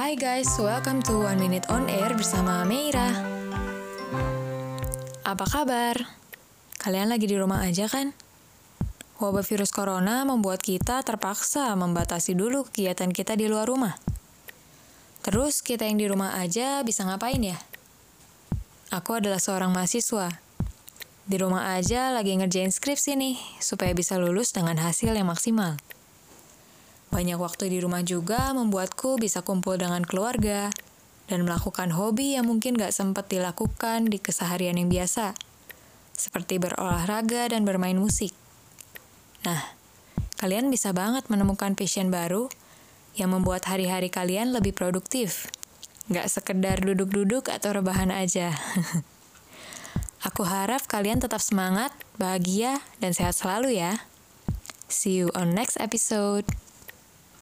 Hai guys, welcome to One Minute On Air bersama Meira. Apa kabar? Kalian lagi di rumah aja kan? Wabah virus corona membuat kita terpaksa membatasi dulu kegiatan kita di luar rumah. Terus kita yang di rumah aja bisa ngapain ya? Aku adalah seorang mahasiswa. Di rumah aja lagi ngerjain skripsi nih, supaya bisa lulus dengan hasil yang maksimal. Banyak waktu di rumah juga membuatku bisa kumpul dengan keluarga dan melakukan hobi yang mungkin gak sempat dilakukan di keseharian yang biasa, seperti berolahraga dan bermain musik. Nah, kalian bisa banget menemukan passion baru yang membuat hari-hari kalian lebih produktif. Gak sekedar duduk-duduk atau rebahan aja. Aku harap kalian tetap semangat, bahagia, dan sehat selalu ya. See you on next episode.